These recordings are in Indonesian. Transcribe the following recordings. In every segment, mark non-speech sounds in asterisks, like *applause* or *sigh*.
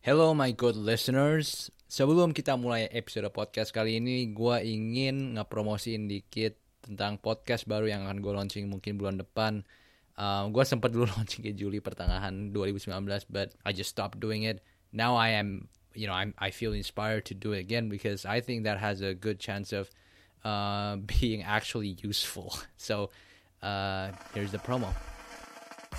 Hello my good listeners. Sebelum kita mulai episode podcast kali ini, gue ingin ngepromosiin dikit tentang podcast baru yang akan gue launching mungkin bulan depan. Um, gue sempat dulu *laughs* launching ke Juli pertengahan 2019, but I just stopped doing it. Now I am, you know, I'm, I feel inspired to do it again because I think that has a good chance of uh, *laughs* being actually useful. So uh, here's the promo.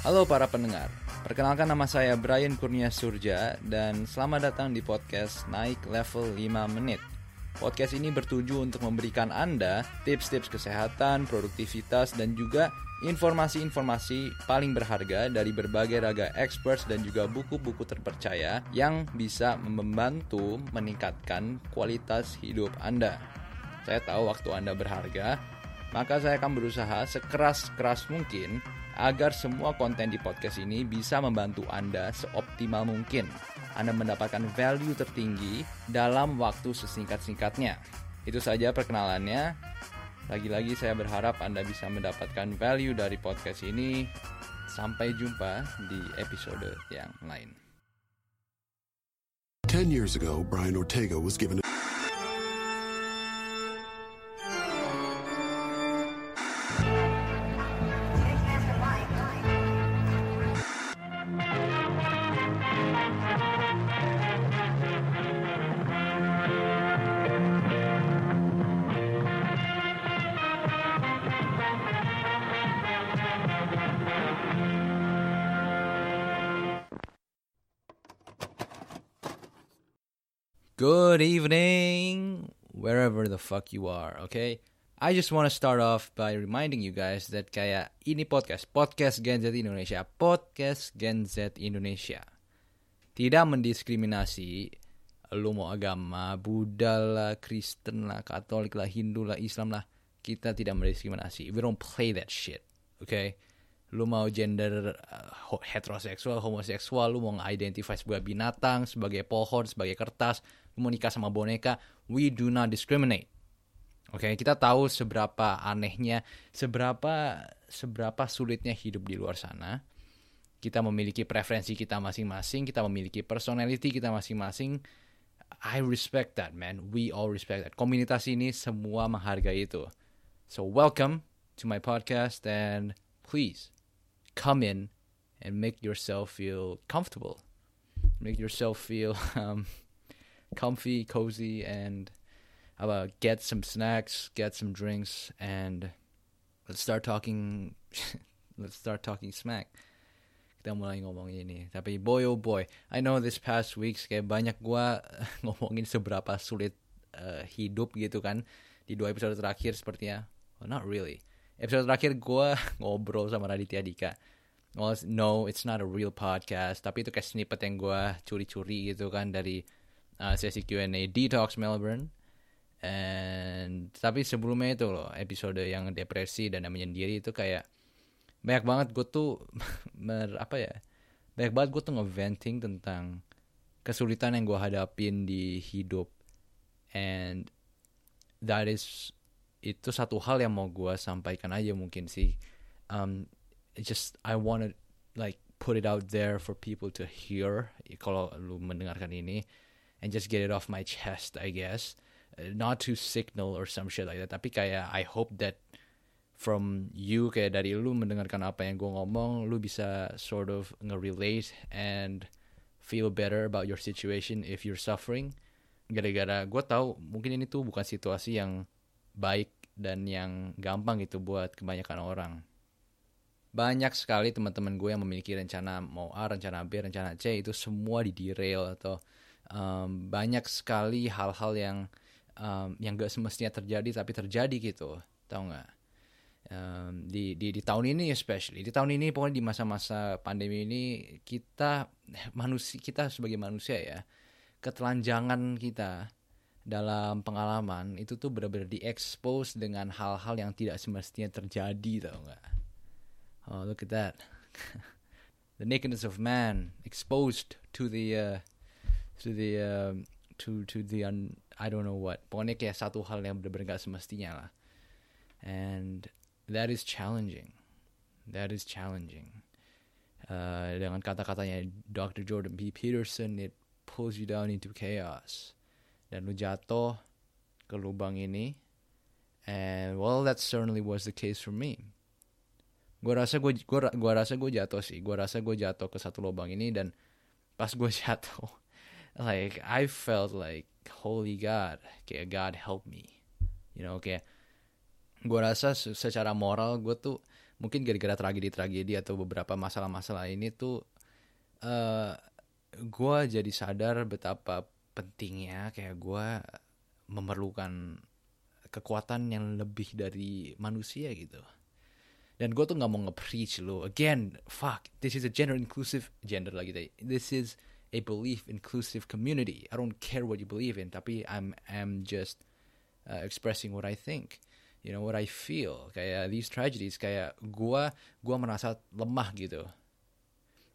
Halo para pendengar, perkenalkan nama saya Brian Kurnia Surja dan selamat datang di podcast Naik Level 5 Menit. Podcast ini bertuju untuk memberikan Anda tips-tips kesehatan, produktivitas, dan juga informasi-informasi paling berharga dari berbagai raga experts dan juga buku-buku terpercaya yang bisa membantu meningkatkan kualitas hidup Anda. Saya tahu waktu Anda berharga, maka saya akan berusaha sekeras-keras mungkin agar semua konten di podcast ini bisa membantu Anda seoptimal mungkin. Anda mendapatkan value tertinggi dalam waktu sesingkat-singkatnya. Itu saja perkenalannya. Lagi-lagi saya berharap Anda bisa mendapatkan value dari podcast ini. Sampai jumpa di episode yang lain. 10 years ago, Brian Ortega was given a Good evening, wherever the fuck you are, okay? I just want to start off by reminding you guys that kayak ini podcast, podcast Gen Z Indonesia, podcast Gen Z Indonesia. Tidak mendiskriminasi lu mau agama, Buddha lah, Kristen lah, Katolik lah, Hindu lah, Islam lah. Kita tidak mendiskriminasi. We don't play that shit, okay? Lu mau gender uh, heteroseksual, homoseksual, lu mau nge-identify sebagai binatang, sebagai pohon, sebagai kertas, lu mau nikah sama boneka, we do not discriminate. Oke, kita tahu seberapa anehnya, seberapa seberapa sulitnya hidup di luar sana. Kita memiliki preferensi kita masing-masing, kita memiliki personality kita masing-masing. I respect that, man. We all respect that. Komunitas ini semua menghargai itu. So welcome to my podcast and please come in and make yourself feel comfortable. Make yourself feel *laughs* um, comfy, cozy, and about get some snacks, get some drinks, and let's start talking. *laughs* let's start talking smack. Kita mulai ngomongin ini. Tapi boy oh boy, I know this past weeks kayak banyak gua *laughs* ngomongin seberapa sulit uh, hidup gitu kan di dua episode terakhir sepertinya. Well, not really. Episode terakhir gua *laughs* ngobrol sama Raditya Dika. Well, no, it's not a real podcast. Tapi itu kayak snippet yang gua curi-curi gitu kan dari uh, sesi Q&A Detox Melbourne. And tapi sebelumnya itu loh episode yang depresi dan yang menyendiri itu kayak banyak banget gue tuh *laughs* mer, apa ya banyak banget gue tuh ngeventing tentang kesulitan yang gue hadapin di hidup. And that is itu satu hal yang mau gue sampaikan aja mungkin sih. Um, just I wanna like put it out there for people to hear. Kalau lu mendengarkan ini and just get it off my chest, I guess. Uh, not to signal or some shit like that. Tapi kayak I hope that from you kayak dari lu mendengarkan apa yang gue ngomong, lu bisa sort of nge-relate and feel better about your situation if you're suffering. Gara-gara gue tahu mungkin ini tuh bukan situasi yang baik dan yang gampang gitu buat kebanyakan orang. Banyak sekali teman-teman gue yang memiliki rencana mau A, rencana B, rencana C itu semua di derail atau um, banyak sekali hal-hal yang um, yang gak semestinya terjadi tapi terjadi gitu tau nggak um, di, di di tahun ini especially di tahun ini pokoknya di masa-masa pandemi ini kita *laughs* manusia kita sebagai manusia ya ketelanjangan kita dalam pengalaman itu tuh benar-benar diekspos dengan hal-hal yang tidak semestinya terjadi tau nggak oh look at that. *laughs* The nakedness of man exposed to the uh, to the um, to to the un, I don't know what. Pokoknya kayak satu hal yang benar-benar gak semestinya lah. And that is challenging. That is challenging. Uh, dengan kata-katanya Dr. Jordan B. Peterson it pulls you down into chaos. Dan lu jatuh ke lubang ini. And well that certainly was the case for me. Gue rasa gue gua, gua rasa gue jatuh sih. Gue rasa gue jatuh ke satu lubang ini dan pas gue *laughs* jatuh like I felt like holy God kayak God help me you know kayak gue rasa secara moral gue tuh mungkin gara-gara tragedi-tragedi atau beberapa masalah-masalah ini tuh uh, gue jadi sadar betapa pentingnya kayak gue memerlukan kekuatan yang lebih dari manusia gitu. Dan gue tuh nggak mau nge-preach lo. Again, fuck, this is a gender inclusive gender lagi deh. This is a belief inclusive community. I don't care what you believe in, tapi I'm I'm just uh, expressing what I think. You know what I feel. Kayak these tragedies kayak gue gua merasa lemah gitu.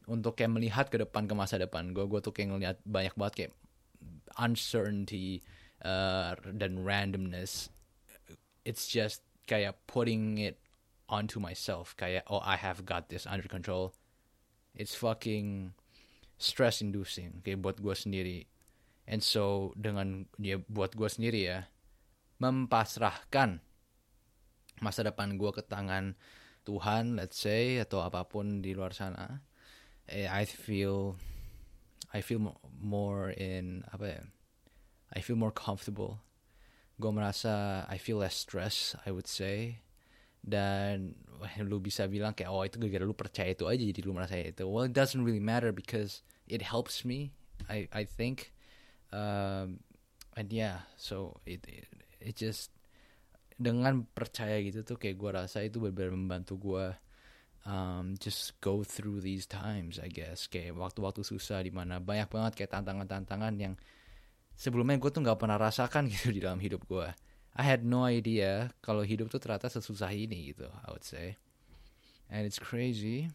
Untuk kayak melihat ke depan ke masa depan. Gue gue tuh kayak ngeliat banyak banget kayak uncertainty uh, dan randomness it's just kayak putting it onto myself kayak oh I have got this under control it's fucking stress inducing kayak buat gue sendiri and so dengan dia ya, buat gue sendiri ya mempasrahkan masa depan gue ke tangan Tuhan let's say atau apa pun di luar sana eh, I feel I feel more in apa ya? I feel more comfortable. Gue merasa I feel less stress, I would say. Dan lu bisa bilang kayak oh itu gara-gara lu percaya itu aja jadi lu merasa itu. Well, it doesn't really matter because it helps me. I I think. Um, and yeah, so it, it it just dengan percaya gitu tuh kayak gue rasa itu benar-benar membantu gue um, just go through these times I guess kayak waktu-waktu susah di mana banyak banget kayak tantangan-tantangan yang sebelumnya gue tuh nggak pernah rasakan *laughs* gitu di dalam hidup gue I had no idea kalau hidup tuh ternyata sesusah ini gitu I would say. And it's crazy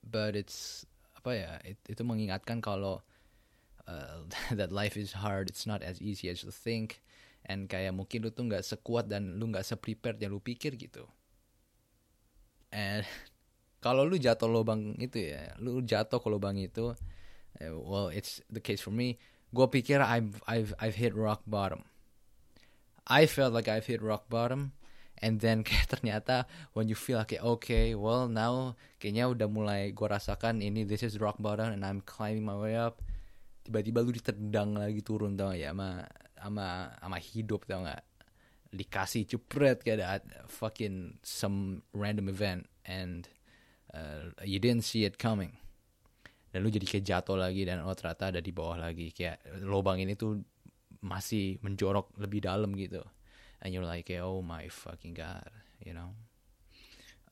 but it's apa ya it, itu mengingatkan kalau uh, *laughs* that life is hard it's not as easy as you think. And kayak mungkin lu tuh nggak sekuat dan lu nggak seprepared yang lu pikir gitu. And *laughs* kalau lu jatuh lubang itu ya lu jatuh ke lubang itu eh, well it's the case for me. Gue pikir I've I've I've hit rock bottom I felt like I've hit rock bottom. And then *laughs* kayak ternyata when you feel like okay well now kayaknya udah mulai gue rasakan ini this is rock bottom and I'm climbing my way up. Tiba-tiba lu ditendang lagi turun tau ya sama sama sama hidup tau gak dikasih cepret kayak ada fucking some random event and uh, you didn't see it coming. Dan lu jadi kayak jatuh lagi dan oh ternyata ada di bawah lagi. Kayak lubang ini tuh masih menjorok lebih dalam gitu and you're like oh my fucking god you know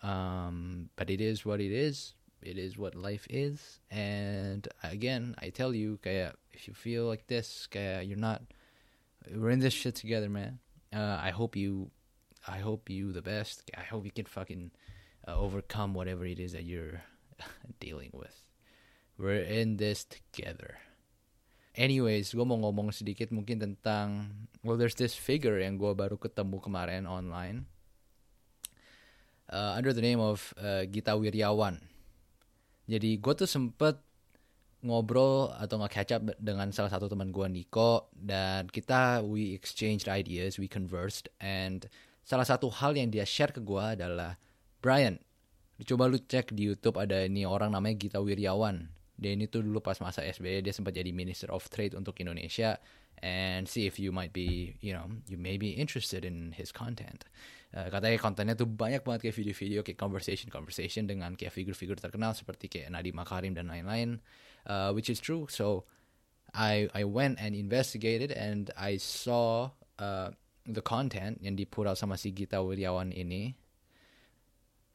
um, but it is what it is it is what life is and again I tell you if you feel like this you're not we're in this shit together man uh, I hope you, I hope you the best. I hope you can fucking uh, overcome whatever it is that you're *laughs* dealing with. We're in this together. Anyways, gue mau ngomong sedikit mungkin tentang well, there's this figure yang gue baru ketemu kemarin online uh, under the name of uh, Gita Wiryawan. Jadi gue tuh sempet ngobrol atau nggak catch up dengan salah satu teman gue Niko dan kita we exchanged ideas, we conversed and salah satu hal yang dia share ke gue adalah Brian, coba lu cek di YouTube ada ini orang namanya Gita Wiryawan. Dia ini tuh dulu pas masa SBY dia sempat jadi Minister of Trade untuk Indonesia and see if you might be, you know, you may be interested in his content. Uh, katanya kontennya tuh banyak banget kayak video-video kayak conversation-conversation dengan kayak figur-figur terkenal seperti kayak Nadiem Makarim dan lain-lain uh, which is true. So I I went and investigated and I saw uh, the content yang di out sama si Gita Wiryawan ini.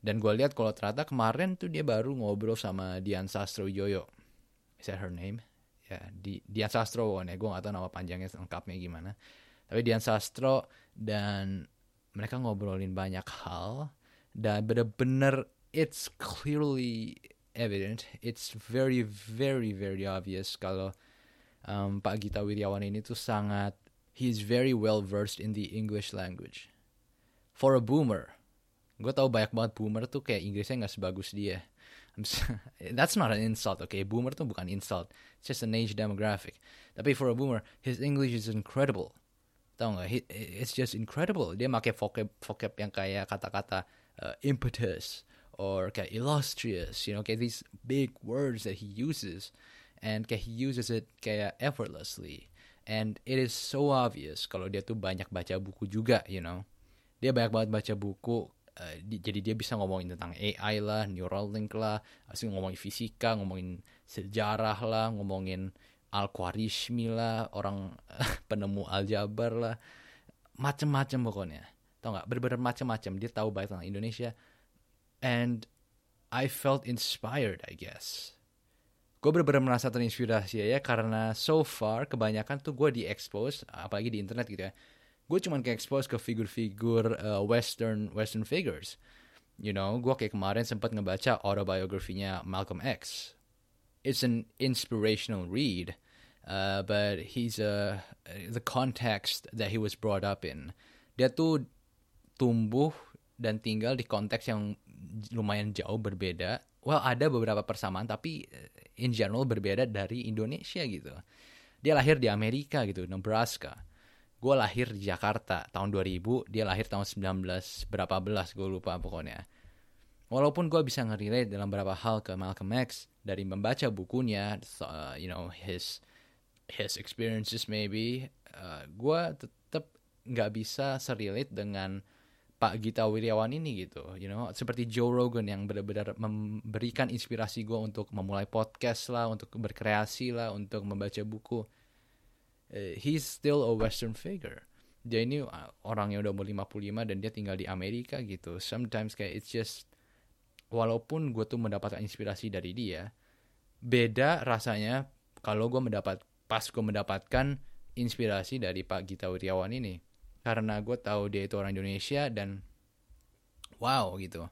Dan gue lihat kalau ternyata kemarin tuh dia baru ngobrol sama Dian Sastro Yoyo. Is that her name? Ya, di, Dian Sastro ya. Gue gak tahu nama panjangnya lengkapnya gimana. Tapi Dian Sastro dan mereka ngobrolin banyak hal. Dan bener-bener it's clearly evident. It's very very very obvious kalau um, Pak Gita Wiryawan ini tuh sangat he's very well versed in the English language. For a boomer, gue tau banyak banget boomer tuh kayak Inggrisnya nggak sebagus dia *laughs* that's not an insult, okay? Boomer tuh bukan insult. It's just an age demographic. Tapi for a boomer, his English is incredible. Tahu nggak? It's just incredible. Dia pakai vocab vocab yang kayak kata-kata uh, impetus or kayak illustrious, you know, kayak these big words that he uses, and kayak he uses it kayak effortlessly. And it is so obvious kalau dia tuh banyak baca buku juga, you know. Dia banyak banget baca buku, uh, di- jadi dia bisa ngomongin tentang AI lah, Neuralink lah, asli ngomongin fisika, ngomongin sejarah lah, ngomongin Al-Khwarizmi lah, orang *laughs* penemu aljabar lah, macem-macem pokoknya. Tau nggak? Bener-bener macem-macem. Dia tahu banyak tentang Indonesia. And I felt inspired, I guess. Gue bener-bener merasa terinspirasi ya karena so far kebanyakan tuh gue di-expose, apalagi di internet gitu ya. Gue cuman ke-expose ke figur-figur uh, western western figures. You know, gue kayak kemarin sempat ngebaca autobiografinya Malcolm X. It's an inspirational read, uh, but he's uh, the context that he was brought up in. Dia tuh tumbuh dan tinggal di konteks yang lumayan jauh berbeda. Well, ada beberapa persamaan, tapi in general berbeda dari Indonesia gitu. Dia lahir di Amerika gitu, Nebraska. Gue lahir di Jakarta tahun 2000, dia lahir tahun 19 berapa belas, gue lupa pokoknya. Walaupun gue bisa ngerelate dalam beberapa hal ke Malcolm X dari membaca bukunya, uh, you know his his experiences maybe, uh, gue tetap nggak bisa serelate dengan Pak Gita Wirjawan ini gitu, you know, seperti Joe Rogan yang benar-benar memberikan inspirasi gue untuk memulai podcast lah, untuk berkreasi lah, untuk membaca buku. Uh, he's still a Western figure. Dia ini uh, orang yang udah umur 55 dan dia tinggal di Amerika gitu. Sometimes kayak it's just walaupun gue tuh mendapatkan inspirasi dari dia, beda rasanya kalau gue mendapat pas gue mendapatkan inspirasi dari Pak Gita Wirjawan ini, karena gue tahu dia itu orang Indonesia dan wow gitu,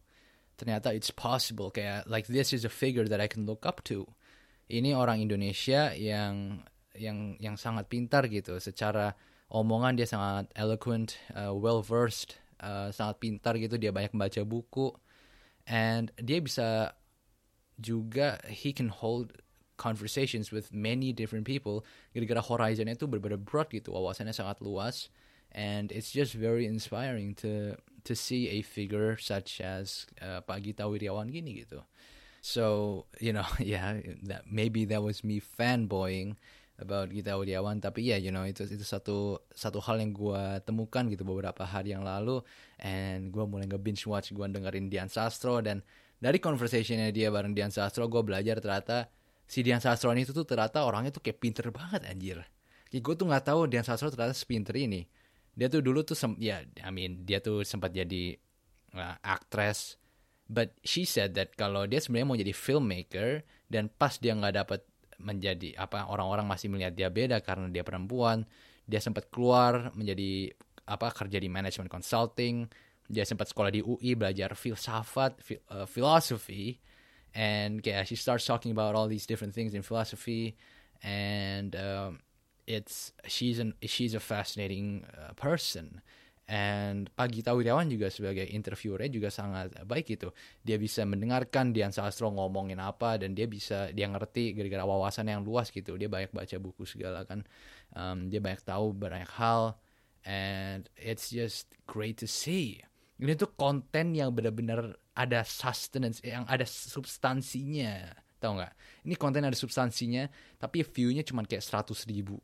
ternyata it's possible kayak like this is a figure that I can look up to. Ini orang Indonesia yang yang yang sangat pintar gitu, secara omongan dia sangat eloquent, uh, well versed, uh, sangat pintar gitu, dia banyak membaca buku. And dia bisa juga he can hold conversations with many different people. Gara-gara horizonnya itu benar-benar broad gitu. Wawasannya sangat luas. And it's just very inspiring to to see a figure such as uh, Pak Gita Wirjawan gini gitu. So you know *laughs* yeah that maybe that was me fanboying about Gita Wirjawan tapi ya yeah, you know itu itu satu satu hal yang gue temukan gitu beberapa hari yang lalu. And gue mulai nge binge watch gue dengerin Dian Sastro dan dari conversationnya dia bareng Dian Sastro gue belajar ternyata si Dian Sastro ini tuh ternyata orangnya tuh kayak pinter banget anjir. Kayak gue tuh nggak tahu Dian Sastro ternyata sepinter ini. Dia tuh dulu tuh sem ya I mean dia tuh sempat jadi uh, actress but she said that kalau dia sebenarnya mau jadi filmmaker dan pas dia nggak dapet menjadi apa orang-orang masih melihat dia beda karena dia perempuan. Dia sempat keluar menjadi apa kerja di management consulting. Dia sempat sekolah di UI belajar filsafat fi, uh, philosophy. And yeah she starts talking about all these different things in philosophy. And um, it's she's an she's a fascinating uh, person And Pak Gita Wirjawan juga sebagai interviewernya juga sangat baik gitu. Dia bisa mendengarkan Dian Sastro ngomongin apa dan dia bisa dia ngerti gara-gara wawasan yang luas gitu. Dia banyak baca buku segala kan. Um, dia banyak tahu banyak hal and it's just great to see. Ini tuh konten yang benar-benar ada sustenance, yang ada substansinya. Tahu nggak? Ini konten ada substansinya, tapi view-nya cuma kayak 100 ribu.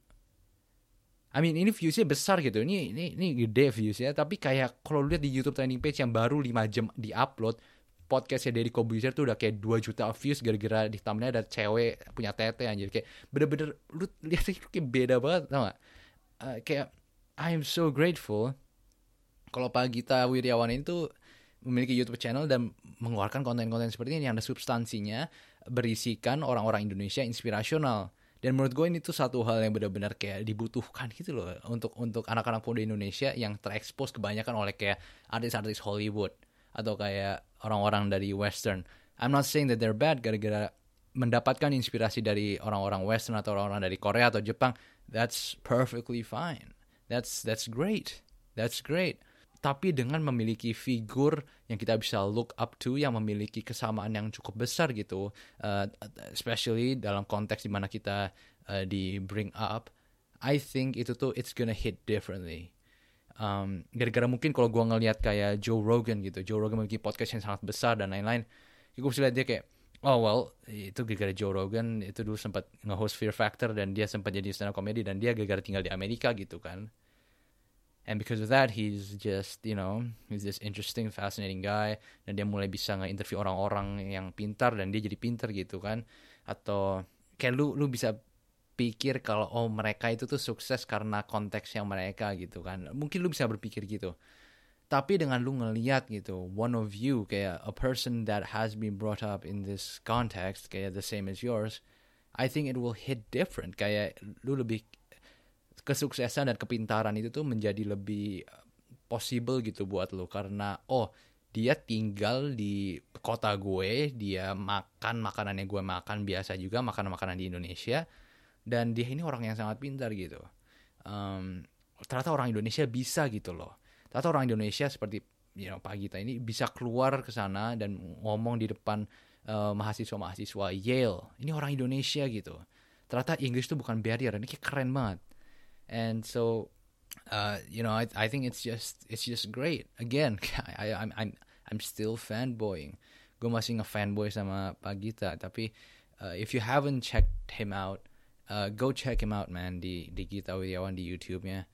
I mean ini viewsnya besar gitu, ini ini ini gede viewsnya, tapi kayak kalau lihat di YouTube trending page yang baru 5 jam di upload, podcastnya Deddy Kobuzer tuh udah kayak 2 juta views gara-gara di thumbnail ada cewek punya tete anjir. Kayak bener-bener lu lihat itu kayak beda banget tau gak? Uh, kayak I am so grateful kalau Pak Gita Wirjawan ini tuh memiliki YouTube channel dan mengeluarkan konten-konten seperti ini yang ada substansinya berisikan orang-orang Indonesia inspirasional dan menurut gue ini tuh satu hal yang benar-benar kayak dibutuhkan gitu loh untuk untuk anak-anak muda Indonesia yang terekspos kebanyakan oleh kayak artis-artis Hollywood atau kayak orang-orang dari Western. I'm not saying that they're bad gara-gara mendapatkan inspirasi dari orang-orang Western atau orang-orang dari Korea atau Jepang. That's perfectly fine. That's that's great. That's great. Tapi dengan memiliki figur yang kita bisa look up to yang memiliki kesamaan yang cukup besar gitu uh, especially dalam konteks di mana kita uh, di bring up I think itu tuh it's gonna hit differently. Um, gara-gara mungkin kalau gue ngelihat kayak Joe Rogan gitu Joe Rogan memiliki podcast yang sangat besar dan lain-lain gue bisa lihat dia kayak oh well itu gara-gara Joe Rogan itu dulu sempat nge-host Fear Factor dan dia sempat jadi stand up comedy dan dia gara-gara tinggal di Amerika gitu kan and because of that he's just you know he's this interesting fascinating guy. Dan dia mulai bisa nge-interview orang-orang yang pintar dan dia jadi pintar gitu kan. Atau kayak lu lu bisa pikir kalau oh mereka itu tuh sukses karena konteks yang mereka gitu kan. Mungkin lu bisa berpikir gitu. Tapi dengan lu ngeliat gitu one of you kayak a person that has been brought up in this context kayak the same as yours I think it will hit different. Kayak lu lebih kesuksesan dan kepintaran itu tuh menjadi lebih uh, possible gitu buat lo. Karena oh dia tinggal di kota gue dia makan makanan yang gue makan biasa juga makanan makanan di Indonesia dan dia ini orang yang sangat pintar gitu. Um, ternyata orang Indonesia bisa gitu loh. Ternyata orang Indonesia seperti you know, Pak Gita ini bisa keluar ke sana dan ngomong di depan uh, mahasiswa-mahasiswa Yale. Ini orang Indonesia gitu. Ternyata Inggris tuh bukan barrier ini kayak keren banget and so uh, you know I, I think it's just it's just great. Again *laughs* I, I'm I'm I'm still fanboying. Gue masih nge-fanboy sama Pak Gita. Tapi uh, if you haven't checked him out uh, go check him out man di di Gita Wirjawan di YouTube-nya.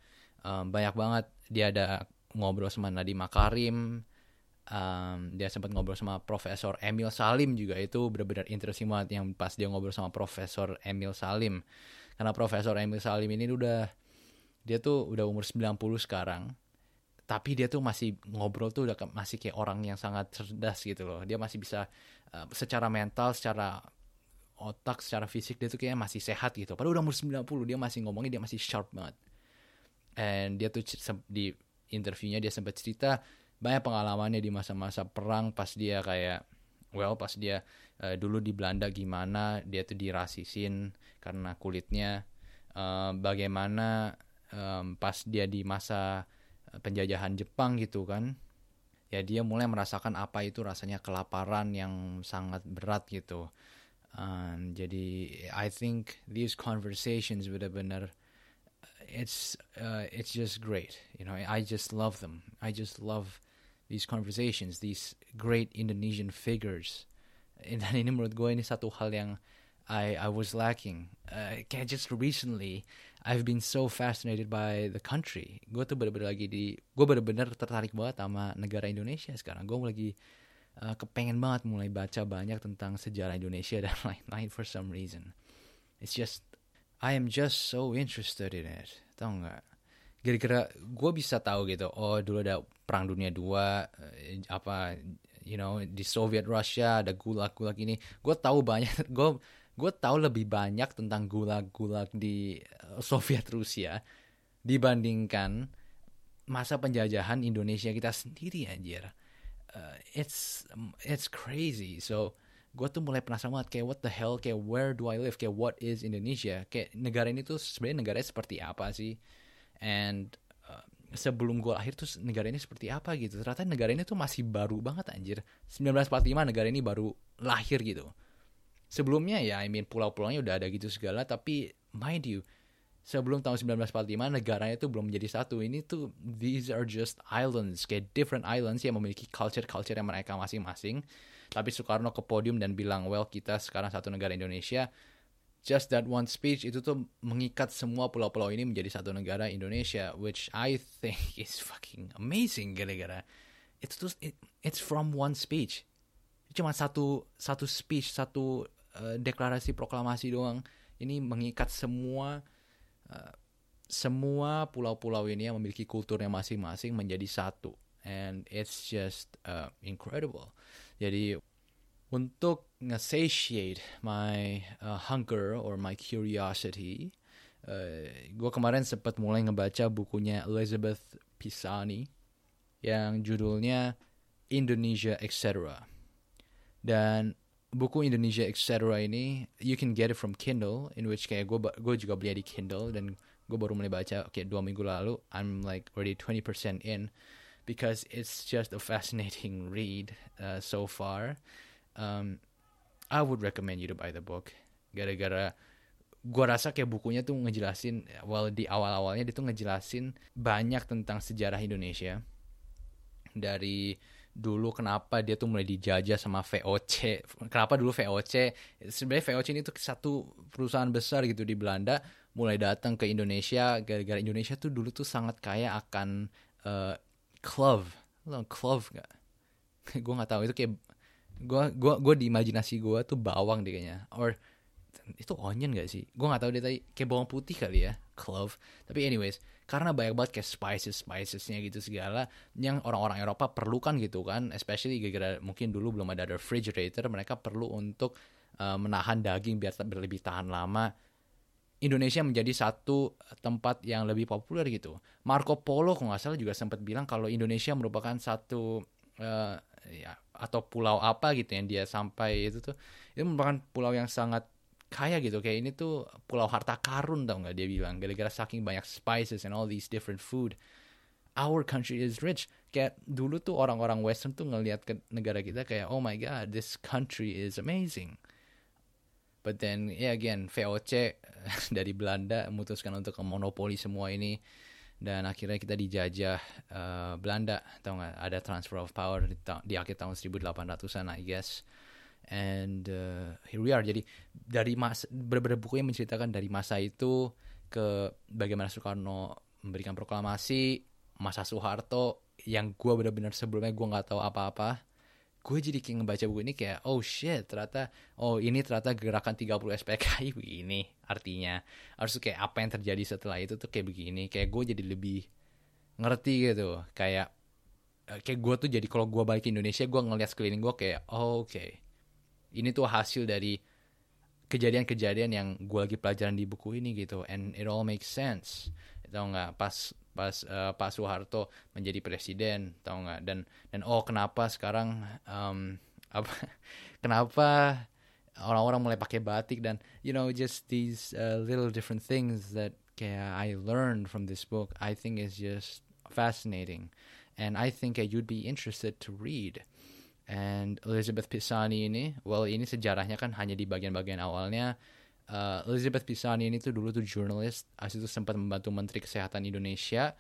Um, banyak banget. Dia ada ngobrol sama Nadiem Makarim. Um, dia sempat ngobrol sama Profesor Emil Salim juga. Itu benar-benar interesting banget yang pas dia ngobrol sama Profesor Emil Salim. Karena Profesor Emil Salim ini udah dia tuh udah umur 90 sekarang. Tapi dia tuh masih ngobrol tuh udah masih kayak orang yang sangat cerdas gitu loh. Dia masih bisa uh, secara mental secara otak secara fisik dia tuh kayak masih sehat gitu. Padahal udah umur 90 dia masih ngomongnya dia masih sharp banget. And dia tuh di interviewnya dia sempat cerita banyak pengalamannya di masa-masa perang pas dia kayak well pas dia uh, dulu di Belanda gimana dia tuh dirasisin karena kulitnya uh, bagaimana um, pas dia di masa eh, penjajahan Jepang gitu kan ya dia mulai merasakan apa itu rasanya kelaparan yang sangat berat gitu. Um, jadi I think these conversations benar-benar it's uh, it's just great you know I just love them. I just love these conversations these great Indonesian figures. *laughs* Dan ini menurut gue ini satu hal yang I I was lacking uh, just recently I've been so fascinated by the country. Gue tuh bener-bener lagi di, gue bener-bener tertarik banget sama negara Indonesia sekarang. Gue lagi uh, kepengen banget mulai baca banyak tentang sejarah Indonesia *laughs* dan lain-lain for some reason. It's just, I am just so interested in it. Tau nggak? Kira-kira gue bisa tahu gitu. Oh dulu ada perang dunia dua, uh, apa, you know, di Soviet Russia ada gulag-gulag ini. Gue tahu banyak. *laughs* Gue gue tahu lebih banyak tentang gulag-gulag di eh, Soviet Rusia dibandingkan masa penjajahan Indonesia kita sendiri anjir. Uh, it's it's crazy. So gue tuh mulai penasaran banget kayak what the hell kayak where do I live kayak what is Indonesia? Kayak negara ini tuh sebenarnya negaranya seperti apa sih? And uh, sebelum gue lahir tuh negara ini seperti apa gitu? Ternyata negara ini tuh masih baru banget anjir. 1945 negara ini baru lahir gitu sebelumnya ya I mean pulau-pulaunya udah ada gitu segala tapi mind you sebelum tahun 1945 negaranya itu belum menjadi satu. Ini tuh these are just islands kayak different islands yang memiliki culture-culture yang mereka masing-masing. Tapi Soekarno ke podium dan bilang well kita sekarang satu negara Indonesia. Just that one speech itu tuh mengikat semua pulau-pulau ini menjadi satu negara Indonesia which I think *laughs* is fucking amazing gara-gara itu tuh it, it's from one speech. Cuma satu satu speech satu uh, deklarasi proklamasi doang. Ini mengikat semua uh, semua pulau-pulau ini yang memiliki kulturnya masing-masing menjadi satu. And it's just uh, incredible. Jadi untuk nge-satiate my uh, hunger or my curiosity uh, gue kemarin sempat mulai ngebaca bukunya Elizabeth Pisani yang judulnya Indonesia etc dan buku Indonesia etc ini you can get it from Kindle in which kayak gue gue juga beli di Kindle dan gue baru mulai baca kayak dua minggu lalu I'm like already 20% in because it's just a fascinating *laughs* read uh, so far. Um, I would recommend you to buy the book. Gara-gara gua rasa kayak bukunya tuh ngejelasin, well di awal-awalnya dia tuh ngejelasin banyak tentang sejarah Indonesia dari dulu kenapa dia tuh mulai dijajah sama VOC. Kenapa dulu VOC? Sebenarnya VOC ini tuh satu perusahaan besar gitu di Belanda mulai datang ke Indonesia gara-gara Indonesia tuh dulu tuh sangat kaya akan uh, clove. Lo tau clove gak? *laughs* gue nggak tahu itu kayak gue gua gua di imajinasi gue tuh bawang deh kayaknya. Or itu onion gak sih? Gue nggak tahu dia tadi kayak bawang putih kali ya, clove. Tapi anyways, karena banyak banget kayak spices spicesnya gitu segala yang orang-orang Eropa perlukan gitu kan. Especially gara-gara mungkin dulu belum ada refrigerator mereka perlu untuk uh, menahan daging biar lebih tahan lama. Indonesia menjadi satu tempat yang lebih populer gitu. Marco Polo kalau nggak salah juga sempat bilang kalau Indonesia merupakan satu uh, ya atau pulau apa gitu yang dia sampai itu tuh. Itu merupakan pulau yang sangat kaya gitu. Kayak ini tuh pulau harta karun tau nggak dia bilang. Gara-gara saking banyak spices and all these different food our country is rich. Kayak dulu tuh orang-orang western tuh ngelihat ke negara kita kayak oh my god this country is amazing. But then yeah again VOC *laughs* dari Belanda memutuskan untuk monopoli semua ini. Dan akhirnya kita dijajah uh, Belanda tau nggak? Ada transfer of power di, di akhir tahun 1800-an I guess and uh, here we are. Jadi dari mas beberapa buku yang menceritakan dari masa itu ke bagaimana Soekarno memberikan proklamasi masa Soeharto yang gue benar-benar sebelumnya gue nggak tahu apa-apa. Gue jadi kayak ngebaca buku ini kayak oh shit ternyata oh ini ternyata gerakan 30 SPKI *laughs* begini artinya. Harus kayak apa yang terjadi setelah itu tuh kayak begini. Kayak gue jadi lebih ngerti gitu. Kayak eh, kayak gue tuh jadi kalau gue balik ke Indonesia gue ngeliat sekeliling gue kayak oh, oke. okay ini tuh hasil dari kejadian-kejadian yang gue lagi pelajaran di buku ini gitu and it all makes sense. Tau nggak? Pas pas uh, Pak Soeharto menjadi presiden tau nggak? Dan dan oh kenapa sekarang um, *laughs* apa kenapa orang-orang mulai pakai batik dan you know just these uh, little different things that kayak I learned from this book I think is just fascinating. And I think uh, you'd be interested to read And Elizabeth Pisani ini, well ini sejarahnya kan hanya di bagian-bagian awalnya. Uh, Elizabeth Pisani ini tuh dulu tuh jurnalis, asli itu sempat membantu Menteri Kesehatan Indonesia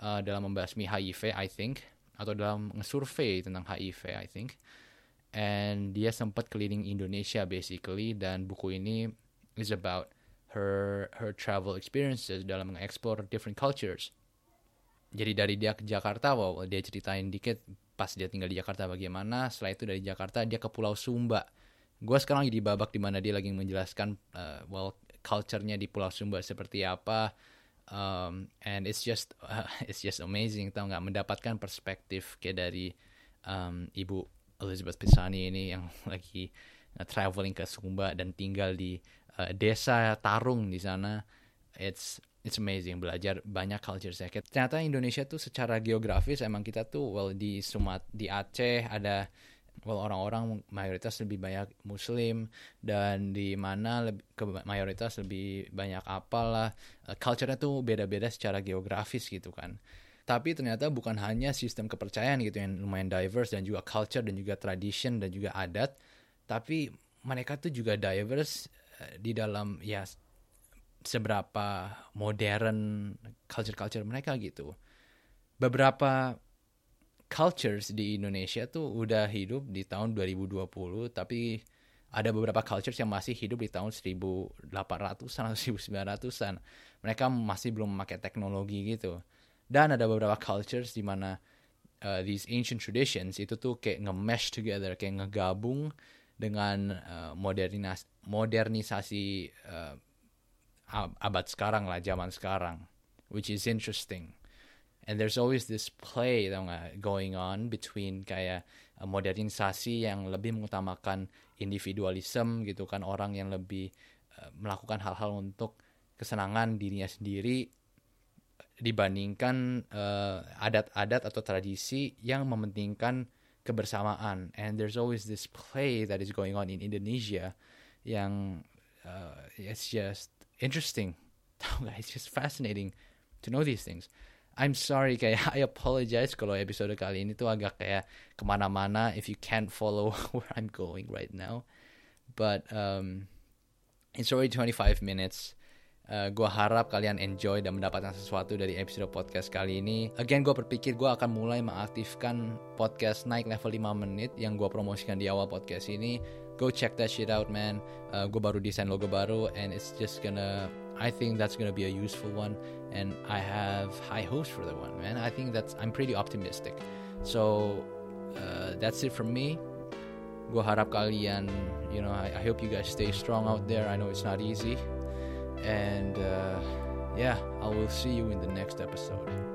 uh, dalam membasmi HIV, I think, atau dalam ngesurvey tentang HIV, I think. And dia sempat keliling Indonesia basically, dan buku ini is about her her travel experiences dalam mengeksplor different cultures. Jadi dari dia ke Jakarta, wow, dia ceritain dikit pas dia tinggal di Jakarta bagaimana setelah itu dari Jakarta dia ke Pulau Sumba. Gue sekarang lagi di babak di mana dia lagi menjelaskan uh, well culture-nya di Pulau Sumba seperti apa um, and it's just uh, *laughs* it's just amazing tau nggak? Mendapatkan perspektif kayak dari um, ibu Elizabeth Pisani ini yang *laughs* lagi uh, traveling ke Sumba dan tinggal di uh, desa Tarung di sana. It's it's amazing belajar banyak culture saya. Ternyata Indonesia tuh secara geografis emang kita tuh well di Sumat di Aceh ada well orang-orang mayoritas lebih banyak Muslim dan di mana lebih, ke mayoritas lebih banyak apalah uh, culture-nya tuh beda-beda secara geografis gitu kan. Tapi ternyata bukan hanya sistem kepercayaan gitu yang lumayan diverse dan juga culture dan juga tradition dan juga adat, tapi mereka tuh juga diverse uh, di dalam ya seberapa modern culture-culture mereka gitu. Beberapa cultures di Indonesia tuh udah hidup di tahun 2020 tapi ada beberapa cultures yang masih hidup di tahun 1800-an atau 1900-an. Mereka masih belum memakai teknologi gitu. Dan ada beberapa cultures di mana uh, these ancient traditions itu tuh kayak nge-mesh together, kayak ngegabung dengan uh, modernisasi uh, abad sekarang lah, zaman sekarang, which is interesting. And there's always this play tau gak, going on between kayak uh, modernisasi yang lebih mengutamakan individualism gitu kan orang yang lebih uh, melakukan hal-hal untuk kesenangan dirinya sendiri dibandingkan uh, adat-adat atau tradisi yang mementingkan kebersamaan and there's always this play that is going on in Indonesia yang uh, it's just interesting. *laughs* it's just fascinating to know these things. I'm sorry kayak *laughs* I apologize kalau episode kali ini tuh agak kayak ke mana-mana if you can't follow *laughs* where I'm going right now. But um, it's already 25 minutes. Uh, gue harap kalian enjoy dan mendapatkan sesuatu dari episode podcast kali ini. Again, gue berpikir gue akan mulai mengaktifkan podcast naik level 5 menit yang gue promosikan di awal podcast ini. Go check that shit out, man. Uh, gue baru desain logo baru, and it's just gonna. I think that's gonna be a useful one, and I have high hopes for the one, man. I think that's. I'm pretty optimistic. So uh, that's it from me. Go harap kalian, you know, I, I hope you guys stay strong out there. I know it's not easy. And uh, yeah, I will see you in the next episode.